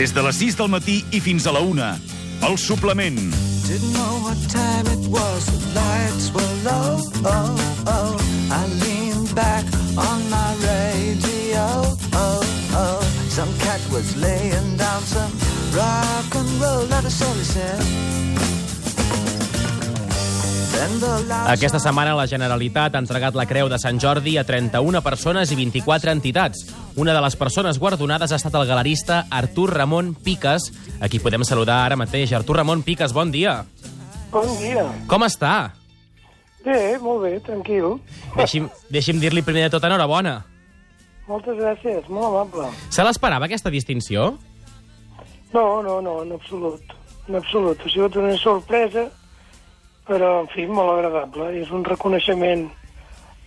Des de les 6 del matí i fins a la 1. El suplement. Didn't know what time it was, the lights were low. Oh, oh. I leaned back on my radio. Oh, oh. Some cat was laying down some rock and roll, he said. Aquesta setmana la Generalitat ha entregat la Creu de Sant Jordi a 31 persones i 24 entitats. Una de les persones guardonades ha estat el galerista Artur Ramon Piques, a qui podem saludar ara mateix. Artur Ramon Piques, bon dia. Bon dia. Com està? Bé, molt bé, tranquil. Deixi'm, deixi'm dir-li primer de tot enhorabona. Moltes gràcies, molt amable. Se l'esperava, aquesta distinció? No, no, no, en absolut. En absolut. Ha sigut una sorpresa, però, en fi, molt agradable. És un reconeixement,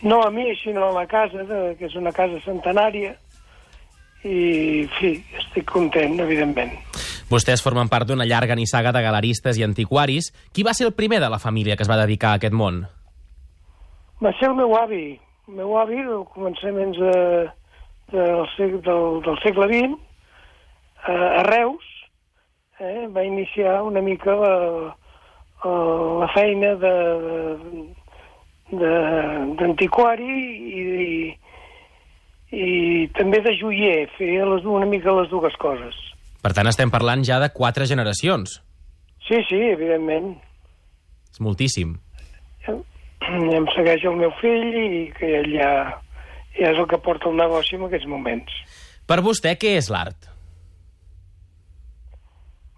no a mi, sinó a la casa, de, que és una casa centenària, i, en fi, estic content, evidentment. Vostès formen part d'una llarga nissaga de galeristes i antiquaris. Qui va ser el primer de la família que es va dedicar a aquest món? Va ser el meu avi. El meu avi, al començaments de, del, seg- del, del segle XX, a, a Reus, eh, va iniciar una mica la, la- la feina de d'antiquari i, i, i també de joier, feia les, una mica les dues coses. Per tant, estem parlant ja de quatre generacions. Sí, sí, evidentment. És moltíssim. Em segueix el meu fill i que ell ja, ja és el que porta el negoci en aquests moments. Per vostè, què és l'art?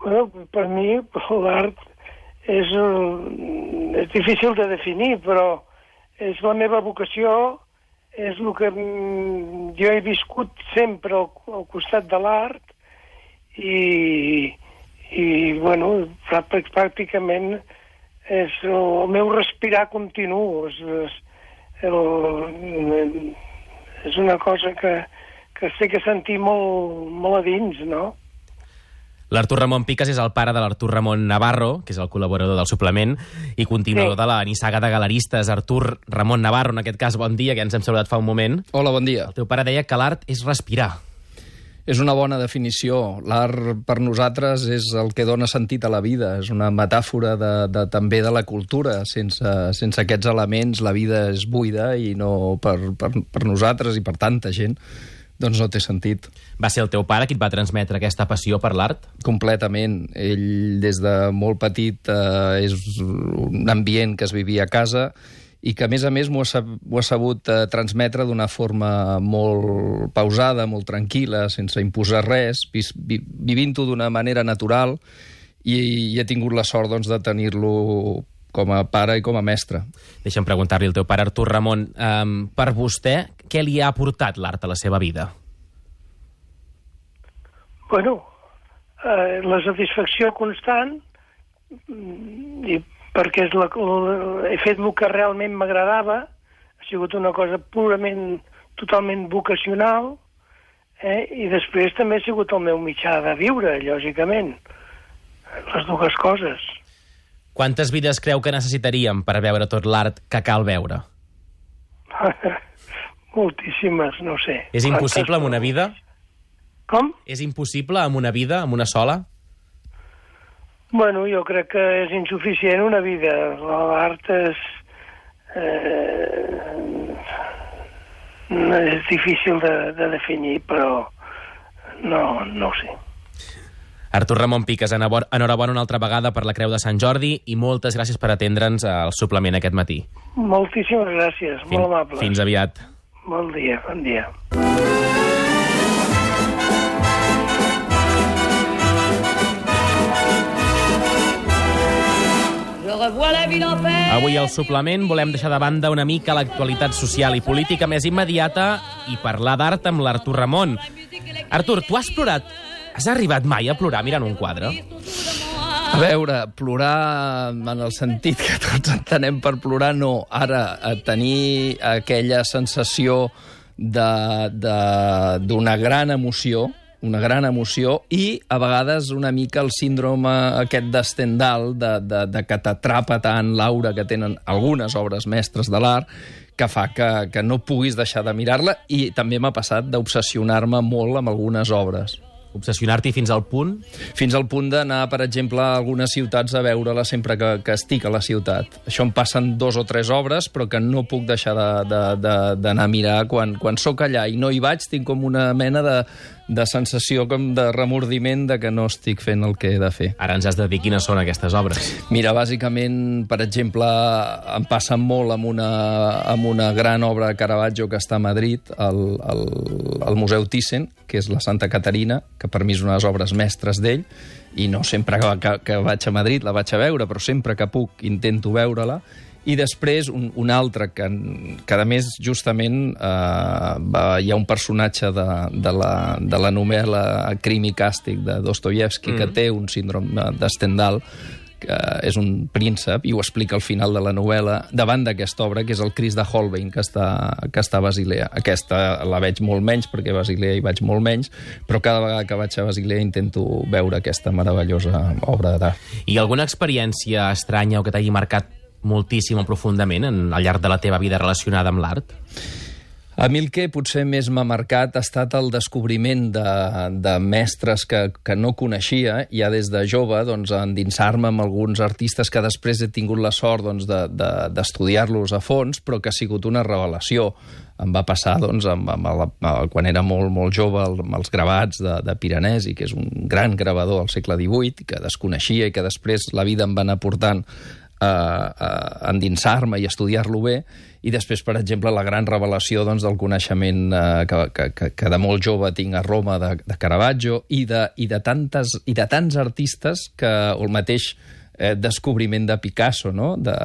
Bueno, per mi l'art és, un- és difícil de definir, però és la meva vocació, és el que mm, jo he viscut sempre al, al costat de l'art i, i bueno, pràct- pràcticament és el meu respirar continu. És, és, el, és una cosa que, que sé que sentir molt, molt a dins, no? L'Artur Ramon Piques és el pare de l'Artur Ramon Navarro, que és el col·laborador del suplement, i continuador Sí. de la nissaga de galeristes. Artur Ramon Navarro, en aquest cas, bon dia, que ens hem saludat fa un moment. Hola, bon dia. El teu pare deia que l'art és respirar. És una bona definició. L'art per nosaltres és el que dona sentit a la vida, és una metàfora de, de, també de la cultura. Sense, sense aquests elements la vida és buida i no per, per, per nosaltres i per tanta gent doncs no té sentit. Va ser el teu pare qui et va transmetre aquesta passió per l'art? Completament. Ell, des de molt petit, eh, és un ambient que es vivia a casa i que, a més a més, m'ho ha, sab ha sabut eh, transmetre d'una forma molt pausada, molt tranquil·la, sense imposar res, vis, vi, vivint-ho d'una manera natural i, i he tingut la sort doncs, de tenir-lo com a pare i com a mestre. Deixa'm preguntar-li al teu pare, Artur Ramon, um, per vostè, què li ha aportat l'art a la seva vida? Bueno, eh, la satisfacció constant mm, i perquè és la, la, he fet el que realment m'agradava, ha sigut una cosa purament, totalment vocacional, eh, i després també ha sigut el meu mitjà de viure, lògicament, les dues coses. Quantes vides creu que necessitaríem per veure tot l'art que cal veure? Moltíssimes, no sé. És impossible amb una vida? Com? És impossible amb una vida, amb una sola? Bueno, jo crec que és insuficient una vida. L'art és... Eh, és difícil de, de definir, però no, no ho sé. Artur Ramon Piques, enhorabona una altra vegada per la Creu de Sant Jordi i moltes gràcies per atendre'ns al suplement aquest matí. Moltíssimes gràcies, molt amable. Fins aviat. Bon dia, bon dia. Avui al suplement volem deixar de banda una mica l'actualitat social i política més immediata i parlar d'art amb l'Artur Ramon. Artur, tu has plorat? Has arribat mai a plorar mirant un quadre? A veure, plorar en el sentit que tots entenem per plorar, no. Ara, a tenir aquella sensació de- de- d'una gran emoció, una gran emoció, i a vegades una mica el síndrome aquest de Stendhal, de, de, de que t'atrapa tant l'aura que tenen algunes obres mestres de l'art, que fa que, que no puguis deixar de mirar-la, i també m'ha passat d'obsessionar-me molt amb algunes obres. Obsessionar-t'hi fins al punt... fins al punt d'anar, per exemple, a algunes ciutats a veure-la sempre que, que estic a la ciutat. Això em passen dos o tres obres, però que no puc deixar de- de- de- d'anar a mirar. Quan, quan sóc allà i no hi vaig, tinc com una mena de, de sensació com de remordiment de que no estic fent el que he de fer. Ara ens has de dir quines són aquestes obres. Mira, bàsicament, per exemple, em passa molt amb una, amb una gran obra de Caravaggio que està a Madrid, al, al, al Museu Thyssen, que és la Santa Caterina, que per mi és una de les obres mestres d'ell, i no sempre que, que, que vaig a Madrid la vaig a veure, però sempre que puc intento veure-la. I després un, un altre que, que a més justament eh, va, hi ha un personatge de, de, la, de la novel·la Crim i càstig de Dostoyevsky mm. que té un síndrome de Stendhal que és un príncep, i ho explica al final de la novel·la, davant d'aquesta obra, que és el Cris de Holbein, que està, que està a Basilea. Aquesta la veig molt menys, perquè a Basilea hi vaig molt menys, però cada vegada que vaig a Basilea intento veure aquesta meravellosa obra d'art. I alguna experiència estranya o que t'hagi marcat moltíssim o profundament en, al llarg de la teva vida relacionada amb l'art? A mi el que potser més m'ha marcat ha estat el descobriment de, de mestres que, que no coneixia ja des de jove, doncs, endinsar-me amb alguns artistes que després he tingut la sort doncs, d'estudiar-los de, de, a fons, però que ha sigut una revelació. Em va passar doncs, amb, amb amb, quan era molt, molt jove amb els gravats de, de Piranesi, que és un gran gravador al segle XVIII, que desconeixia i que després la vida em va anar portant a, a endinsar-me i estudiar-lo bé, i després, per exemple, la gran revelació doncs, del coneixement eh, que, que, que, de molt jove tinc a Roma de, de Caravaggio i de, i, de tantes, i de tants artistes que el mateix eh, descobriment de Picasso, no? de,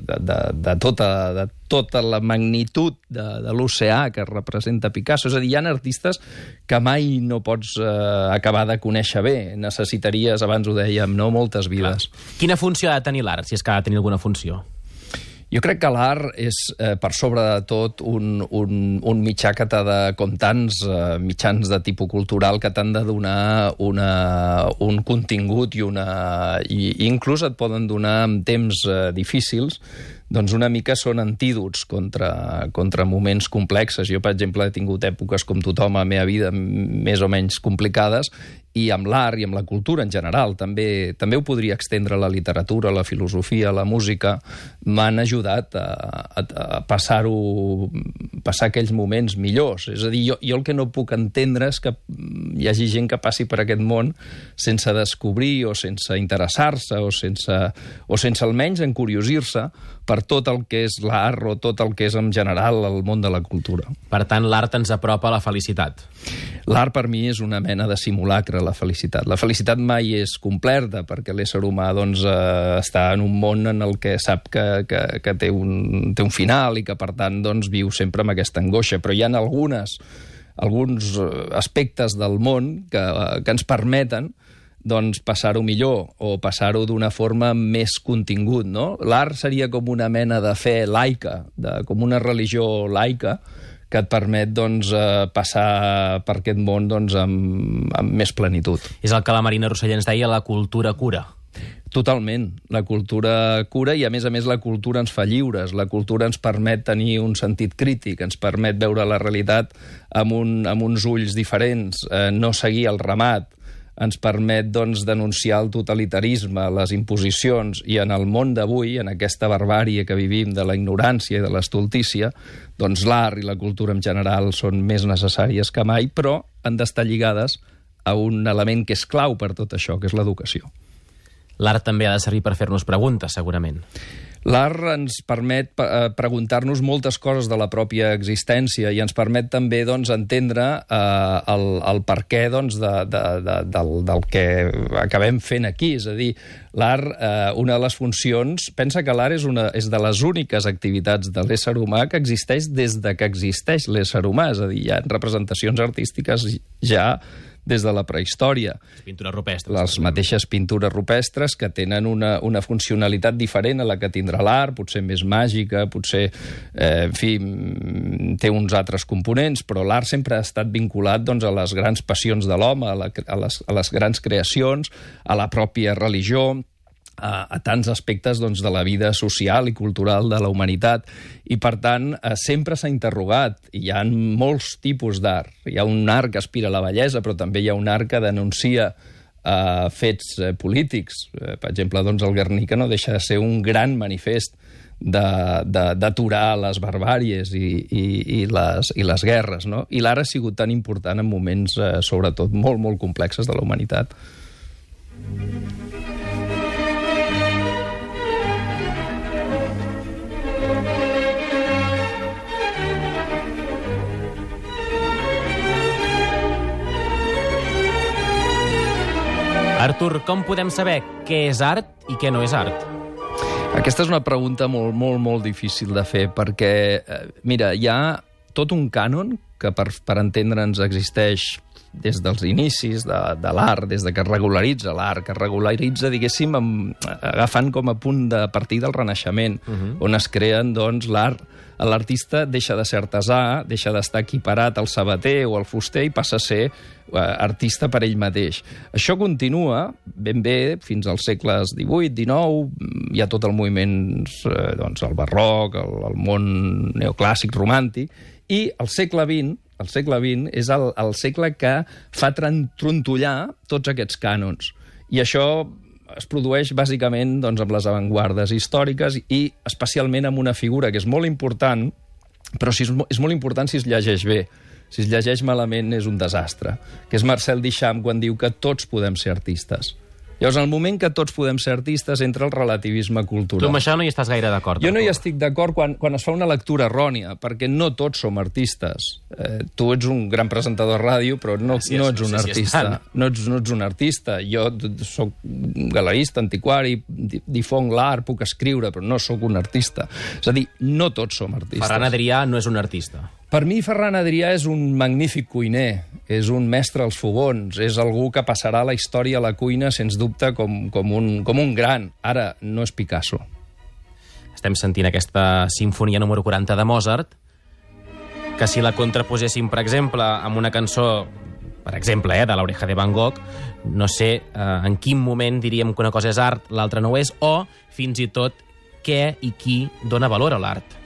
de, de, de, tota, de tota la magnitud de, de l'oceà que representa Picasso. És a dir, hi ha artistes que mai no pots eh, acabar de conèixer bé. Necessitaries, abans ho dèiem, no? moltes vides. Clar. Quina funció ha de tenir l'art, si és que ha de tenir alguna funció? Jo crec que l'art és, eh, per sobre de tot, un, un, un mitjà que t'ha de, com tants eh, mitjans de tipus cultural, que t'han de donar una, un contingut i, una, i, i inclús et poden donar en temps eh, difícils doncs una mica són antídots contra, contra moments complexes. Jo, per exemple, he tingut èpoques com tothom a la meva vida més o menys complicades i amb l'art i amb la cultura en general. També, també ho podria extendre a la literatura, a la filosofia, a la música. M'han ajudat a, a, a passar-ho passar aquells moments millors. És a dir, jo, jo el que no puc entendre és que hi hagi gent que passi per aquest món sense descobrir o sense interessar-se o sense, o sense almenys encuriosir-se per tot el que és l'art o tot el que és en general el món de la cultura. Per tant, l'art ens apropa a la felicitat. L'art per mi és una mena de simulacre, la felicitat. La felicitat mai és complerta, perquè l'ésser humà doncs, eh, està en un món en el que sap que, que, que té, un, té un final i que, per tant, doncs, viu sempre amb aquesta angoixa. Però hi ha algunes, alguns eh, aspectes del món que, que ens permeten doncs passar-ho millor o passar-ho d'una forma més contingut, no? L'art seria com una mena de fe laica, de, com una religió laica, que et permet doncs, eh, passar per aquest món doncs, amb, amb més plenitud. És el que la Marina Rosselló ens deia, la cultura cura. Totalment. La cultura cura i, a més a més, la cultura ens fa lliures. La cultura ens permet tenir un sentit crític, ens permet veure la realitat amb, un, amb uns ulls diferents, eh, no seguir el ramat, ens permet doncs, denunciar el totalitarisme, les imposicions, i en el món d'avui, en aquesta barbàrie que vivim de la ignorància i de l'estultícia, doncs l'art i la cultura en general són més necessàries que mai, però han d'estar lligades a un element que és clau per tot això, que és l'educació. L'art també ha de servir per fer-nos preguntes, segurament. L'art ens permet eh, preguntar-nos moltes coses de la pròpia existència i ens permet també doncs, entendre eh, el, el per què doncs, de, de, de, del, del que acabem fent aquí. És a dir, l'art, eh, una de les funcions... Pensa que l'art és, una, és de les úniques activitats de l'ésser humà que existeix des de que existeix l'ésser humà. És a dir, hi ha representacions artístiques ja des de la prehistòria. Pintures rupestres. Les mateixes pintures rupestres que tenen una, una funcionalitat diferent a la que tindrà l'art, potser més màgica, potser, eh, en fi, mm, té uns altres components, però l'art sempre ha estat vinculat doncs, a les grans passions de l'home, a, la, a, les, a les grans creacions, a la pròpia religió, a, a tants aspectes doncs, de la vida social i cultural de la humanitat i, per tant, eh, sempre s'ha interrogat. Hi ha molts tipus d'art. Hi ha un art que aspira a la bellesa, però també hi ha un art que denuncia eh, fets eh, polítics. Eh, per exemple, doncs, el Guernica no deixa de ser un gran manifest d'aturar les barbàries i, i, i, les, i les guerres. No? I l'art ha sigut tan important en moments, eh, sobretot, molt, molt complexes de la humanitat. Artur, com podem saber què és art i què no és art? Aquesta és una pregunta molt, molt, molt difícil de fer, perquè, eh, mira, hi ha tot un cànon que per, per entendre'ns existeix des dels inicis de, de l'art, des de que es regularitza l'art, que es regularitza, diguéssim, amb, agafant com a punt de partida el Renaixement, uh -huh. on es creen, doncs, l'art l'artista deixa de ser artesà, deixa d'estar equiparat al sabater o al fuster i passa a ser artista per ell mateix. Això continua ben bé fins als segles XVIII, XIX, hi ha tot el moviment, eh, doncs, el barroc, el, el món neoclàssic, romàntic, i el segle XX, el segle XX és el, el segle que fa trontollar tots aquests cànons. I això es produeix bàsicament doncs, amb les avantguardes històriques i especialment amb una figura que és molt important, però si és, és molt important si es llegeix bé. Si es llegeix malament és un desastre, que és Marcel Duchamp quan diu que tots podem ser artistes. Llavors, el moment que tots podem ser artistes, entra el relativisme Tu cultural. amb això no hi estàs gaire d'acord. Jo no hi estic d'acord quan, quan es fa una lectura errònia, perquè no tots som artistes. Eh, tu ets un gran presentador de ràdio, però no, Gràcies, no ets no un sé si artista. estan. no, ets, no ets un artista. Jo sóc galerista, antiquari, di- difonc l'art, puc escriure, però no sóc un artista. És a dir, no tots som artistes. Ferran Adrià no és un artista. Per mi, Ferran Adrià és un magnífic cuiner, és un mestre als fogons, és algú que passarà la història a la cuina, sens dubte, com, com, un, com un gran. Ara, no és Picasso. Estem sentint aquesta sinfonia número 40 de Mozart, que si la contraposéssim, per exemple, amb una cançó, per exemple, eh, de l'Oreja de Van Gogh, no sé eh, en quin moment diríem que una cosa és art, l'altra no ho és, o fins i tot què i qui dona valor a l'art.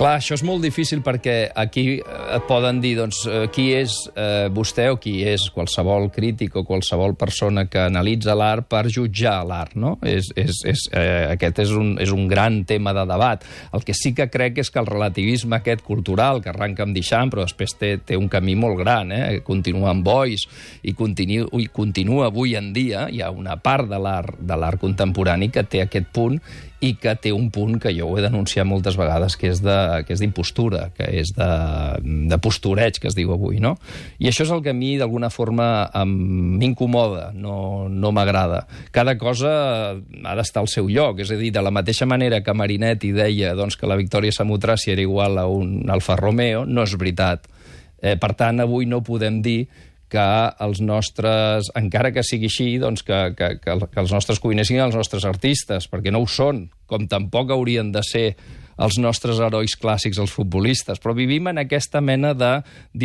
Clar, això és molt difícil perquè aquí eh, et poden dir doncs, eh, qui és eh, vostè o qui és qualsevol crític o qualsevol persona que analitza l'art per jutjar l'art, no? És, és, és, eh, aquest és un, és un gran tema de debat. El que sí que crec és que el relativisme aquest cultural, que arranca amb Duchamp, però després té, té un camí molt gran, eh? continua amb Boix i, continu, i continua avui en dia, hi ha una part de l'art contemporani que té aquest punt i que té un punt que jo ho he denunciat moltes vegades, que és de que és d'impostura, que és de, de postureig, que es diu avui, no? I això és el que a mi, d'alguna forma, m'incomoda, no, no m'agrada. Cada cosa ha d'estar al seu lloc, és a dir, de la mateixa manera que Marinetti deia doncs, que la Victòria Samotràcia era igual a un Alfa Romeo, no és veritat. Eh, per tant, avui no podem dir que els nostres, encara que sigui així, doncs que, que, que els nostres cuiners siguin els nostres artistes, perquè no ho són, com tampoc haurien de ser els nostres herois clàssics, els futbolistes, però vivim en aquesta mena de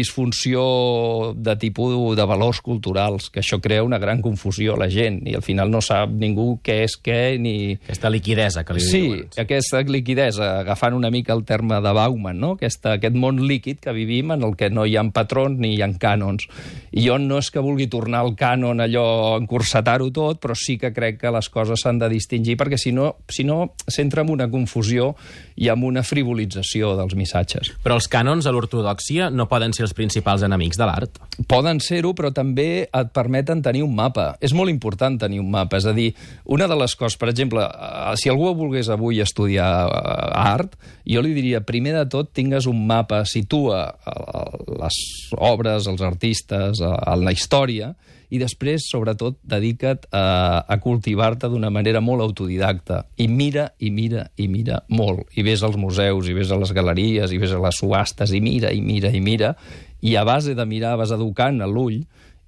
disfunció de tipus de valors culturals, que això crea una gran confusió a la gent, i al final no sap ningú què és què, ni, Aquesta liquidesa que li Sí, diuen. aquesta liquidesa, agafant una mica el terme de Bauman, no? Aquesta, aquest món líquid que vivim en el que no hi ha patrons ni hi ha cànons. I jo no és que vulgui tornar al cànon allò, encursetar-ho tot, però sí que crec que les coses s'han de distingir, perquè si no, si no s'entra en una confusió i en una frivolització dels missatges. Però els cànons a l'ortodoxia no poden ser els principals enemics de l'art. Poden ser-ho, però també et permeten tenir un mapa. És molt important tenir un mapa. És a dir, una de les coses, per exemple, eh, si algú volgués avui estudiar eh, art, jo li diria, primer de tot, tingues un mapa, situa eh, les obres, els artistes, en la història, i després, sobretot, dedica't a, a cultivar-te d'una manera molt autodidacta. I mira, i mira, i mira molt. I ves als museus, i ves a les galeries, i ves a les subhastes, i mira, i mira, i mira. I a base de mirar vas educant a l'ull,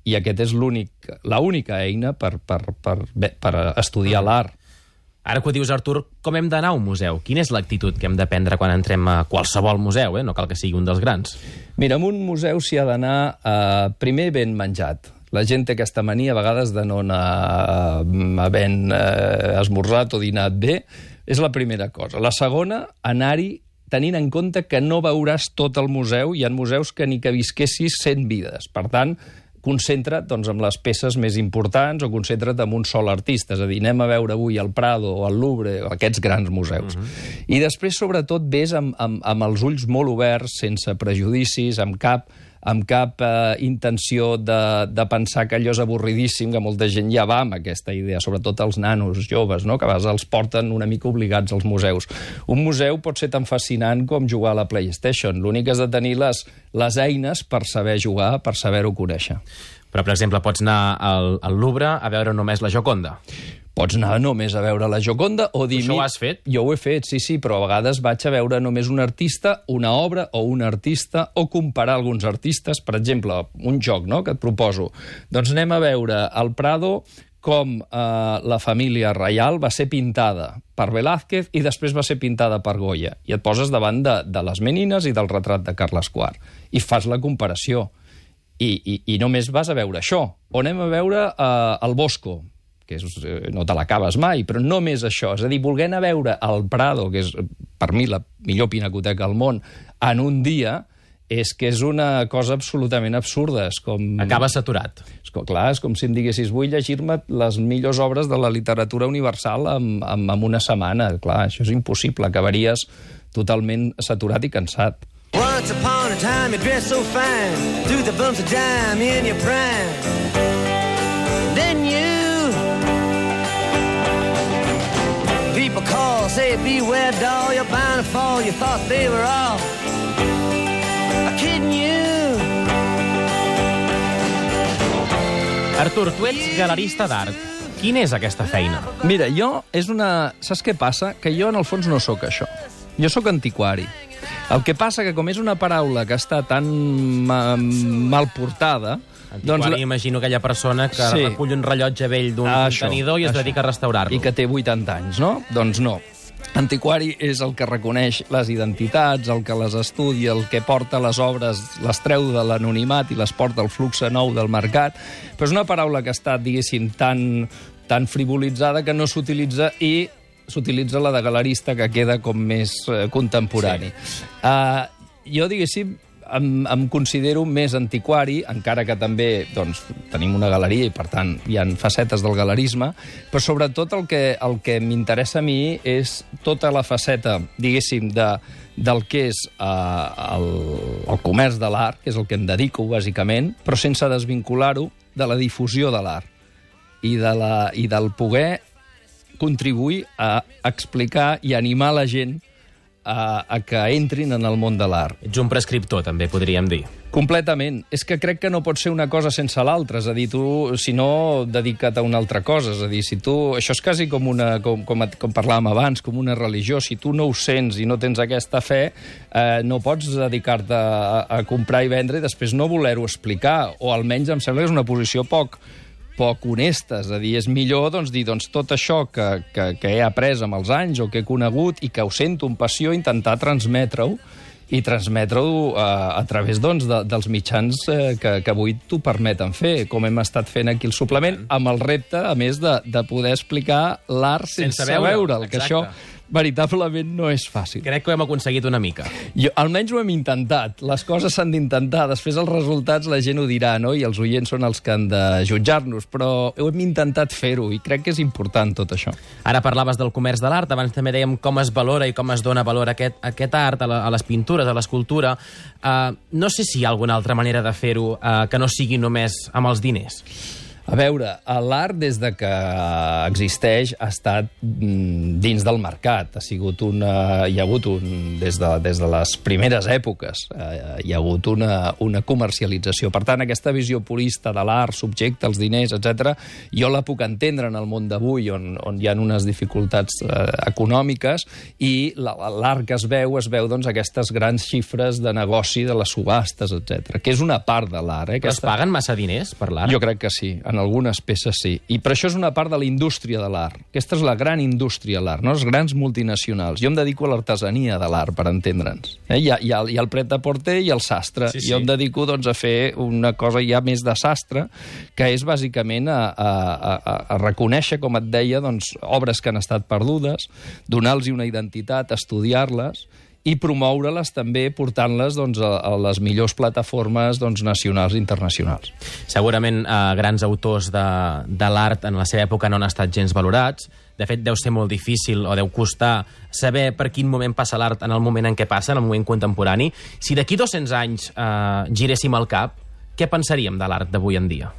i aquest és l'únic, l'única eina per, per, per, per estudiar l'art. Ara que ho dius, Artur, com hem d'anar a un museu? Quina és l'actitud que hem de prendre quan entrem a qualsevol museu, eh? no cal que sigui un dels grans? Mira, en un museu s'hi ha d'anar eh, primer ben menjat. La gent té aquesta mania a vegades de no anar eh, havent eh, esmorzat o dinat bé. És la primera cosa. La segona, anar-hi tenint en compte que no veuràs tot el museu. Hi ha museus que ni que visquessis 100 vides. Per tant, concentra't doncs, amb les peces més importants o concentra't en un sol artista. És a dir, anem a veure avui el Prado o el Louvre, o aquests grans museus. Uh -huh. I després, sobretot, ves amb, amb, amb els ulls molt oberts, sense prejudicis, amb cap amb cap eh, intenció de, de pensar que allò és avorridíssim, que molta gent ja va amb aquesta idea, sobretot els nanos joves, no? que a vegades els porten una mica obligats als museus. Un museu pot ser tan fascinant com jugar a la PlayStation. L'únic és de tenir les, les eines per saber jugar, per saber-ho conèixer. Però, per exemple, pots anar al, al Louvre a veure només la Joconda. Pots anar només a veure la Joconda o dir... Això ho has fet? Jo ho he fet, sí, sí, però a vegades vaig a veure només un artista, una obra o un artista, o comparar alguns artistes. Per exemple, un joc no?, que et proposo. Doncs anem a veure el Prado com eh, la família reial va ser pintada per Velázquez i després va ser pintada per Goya. I et poses davant de, de les menines i del retrat de Carles IV. I fas la comparació. I, i, i només vas a veure això. O anem a veure eh, el Bosco, que és, eh, no te l'acabes mai, però només això. És a dir, volent a veure el Prado, que és per mi la millor pinacoteca del món, en un dia, és que és una cosa absolutament absurda. És com... Acaba saturat. És com, clar, és com si em diguessis vull llegir-me les millors obres de la literatura universal en, en, en una setmana. Clar, això és impossible. Acabaries totalment saturat i cansat. Once upon a time you dressed so fine, threw the bumps of dime in your prime. Call, say beware doll, you're bound to fall. You thought they were all kidding you. Artur, tu ets galerista d'art. Quina és aquesta feina? Mira, jo és una... Saps què passa? Que jo, en el fons, no sóc això. Jo sóc antiquari. El que passa que, com és una paraula que està tan ma mal portada, Antiquari, doncs, imagino aquella persona que Sí. recull un rellotge vell d'un Això, contenidor i es això. dedica a restaurar-lo. i que té 80 anys, no? Doncs no. Antiquari és el que reconeix les identitats, el que les estudia, el que porta les obres, les treu de l'anonimat i les porta al flux nou del mercat. Però és una paraula que està, diguéssim, tan, tan frivolitzada que no s'utilitza i s'utilitza la de galerista, que queda com més eh, contemporani. Sí. Uh, jo, diguéssim, em, em considero més antiquari, encara que també doncs, tenim una galeria i, per tant, hi han facetes del galerisme, però sobretot el que, el que m'interessa a mi és tota la faceta, diguéssim, de, del que és eh, el, el comerç de l'art, que és el que em dedico, bàsicament, però sense desvincular-ho de la difusió de l'art i, de la, i del poder contribuir a explicar i animar la gent a, a que entrin en el món de l'art. Ets un prescriptor, també podríem dir. Completament. És que crec que no pot ser una cosa sense l'altra. És a dir, tu, si no, dedica't a una altra cosa. És a dir, si tu... Això és quasi com, una, com, com, com parlàvem abans, com una religió. Si tu no ho sents i no tens aquesta fe, eh, no pots dedicar-te a, a comprar i vendre i després no voler-ho explicar. O almenys em sembla que és una posició poc poc honesta, és a dir, és millor doncs, dir doncs, tot això que, que, que he après amb els anys o que he conegut i que ho sento amb passió, intentar transmetre-ho i transmetre-ho eh, a través doncs, de, dels mitjans eh, que, que avui t'ho permeten fer, com hem estat fent aquí el suplement, amb el repte, a més, de, de poder explicar l'art sense, Sense veure'l, veure'l, que això. Veritablement no és fàcil. Crec que ho hem aconseguit una mica. Jo, almenys ho hem intentat. Les coses s'han d'intentar. Després els resultats la gent ho dirà, no? I els oients són els que han de jutjar-nos. Però ho hem intentat fer-ho i crec que és important tot això. Ara parlaves del comerç de l'art, abans també dèiem com es valora i com es dona valor a aquest, a aquest art, a, la, a les pintures, a l'escultura. Uh, no sé si hi ha alguna altra manera de fer-ho uh, que no sigui només amb els diners. A veure, l'art des de que existeix ha estat mm, dins del mercat. Ha sigut una, hi ha hagut un, des, de, des de les primeres èpoques eh, hi ha hagut una, una comercialització. Per tant, aquesta visió purista de l'art, subjecte, els diners, etc, jo la puc entendre en el món d'avui, on, on hi ha unes dificultats eh, econòmiques, i la- l'art que es veu, es veu doncs, aquestes grans xifres de negoci, de les subhastes, etc, que és una part de l'art. Eh, Però es paguen massa diners per l'art? jo crec que sí. En en algunes peces sí. I per això és una part de la indústria de l'art. Aquesta és la gran indústria de l'art, no? les grans multinacionals. Jo em dedico a l'artesania de l'art, per entendre'ns. Eh? Hi, ha, hi, ha, hi ha el pret de porter i el sastre. Sí, sí. Jo em dedico doncs, a fer una cosa ja més de sastre, que és bàsicament a, a, a, a reconèixer, com et deia, doncs, obres que han estat perdudes, donar-los una identitat, estudiar-les, i promoure-les també portant-les doncs, a, a les millors plataformes doncs, nacionals i internacionals. Segurament eh, grans autors de, de l'art en la seva època no han estat gens valorats. De fet, deu ser molt difícil o deu costar saber per quin moment passa l'art en el moment en què passa, en el moment contemporani. Si d'aquí 200 anys eh, giréssim el cap, què pensaríem de l'art d'avui en dia?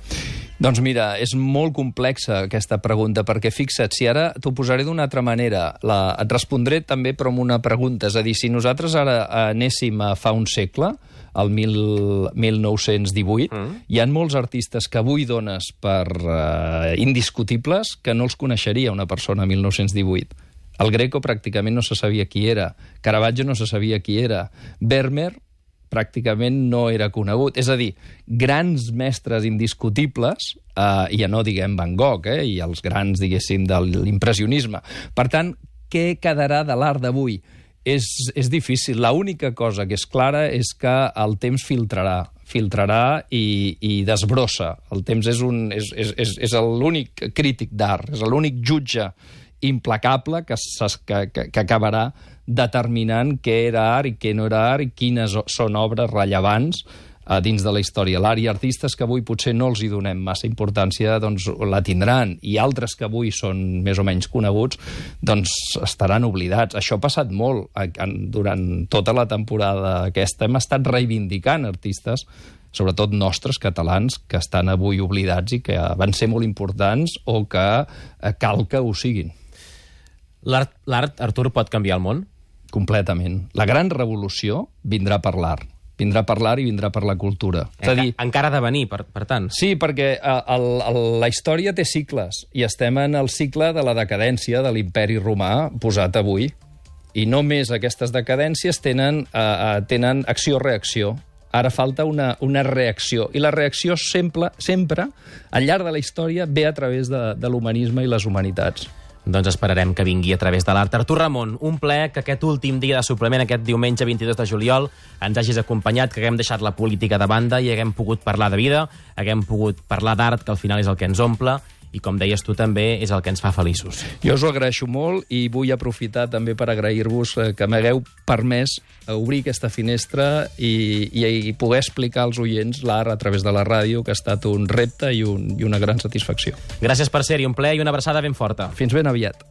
Doncs mira, és molt complexa aquesta pregunta, perquè fixa't, si ara t'ho posaré d'una altra manera, la, et respondré també però amb una pregunta, és a dir, si nosaltres ara anéssim a fa un segle, al mil, 1918, mm. hi han molts artistes que avui dones per uh, indiscutibles que no els coneixeria una persona a 1918. El Greco pràcticament no se sabia qui era, Caravaggio no se sabia qui era, Vermeer pràcticament no era conegut. És a dir, grans mestres indiscutibles, eh, ja no diguem Van Gogh, eh, i els grans, diguéssim, de l'impressionisme. Per tant, què quedarà de l'art d'avui? És, és difícil. L'única cosa que és clara és que el temps filtrarà filtrarà i, i desbrossa. El temps és, un, és, és, és, l'únic crític d'art, és l'únic jutge implacable que, que, que, que acabarà determinant què era art i què no era art i quines són obres rellevants a dins de la història. L'art i artistes que avui potser no els hi donem massa importància doncs la tindran i altres que avui són més o menys coneguts doncs estaran oblidats. Això ha passat molt durant tota la temporada aquesta. Hem estat reivindicant artistes sobretot nostres catalans, que estan avui oblidats i que van ser molt importants o que eh, cal que ho siguin. L'art, Artur, pot canviar el món? Completament. La gran revolució vindrà per l'art vindrà per l'art i vindrà per la cultura. És a dir, encara ha de venir, per, per tant. Sí, perquè eh, el, el, la història té cicles, i estem en el cicle de la decadència de l'imperi romà posat avui. I només aquestes decadències tenen, uh, tenen acció-reacció. Ara falta una, una reacció. I la reacció sempre, sempre, al llarg de la història, ve a través de, de l'humanisme i les humanitats. Doncs esperarem que vingui a través de l'art. Artur Ramon, un ple que aquest últim dia de suplement, aquest diumenge 22 de juliol, ens hagis acompanyat, que haguem deixat la política de banda i haguem pogut parlar de vida, haguem pogut parlar d'art, que al final és el que ens omple, i com deies tu també, és el que ens fa feliços. Jo us ho agraeixo molt i vull aprofitar també per agrair-vos eh, que m'hagueu permès obrir aquesta finestra i, i, i poder explicar als oients l'art a través de la ràdio, que ha estat un repte i, un, i una gran satisfacció. Gràcies per ser-hi, un ple i una abraçada ben forta. Fins ben aviat.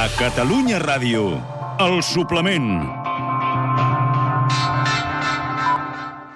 A Catalunya Ràdio, el suplement.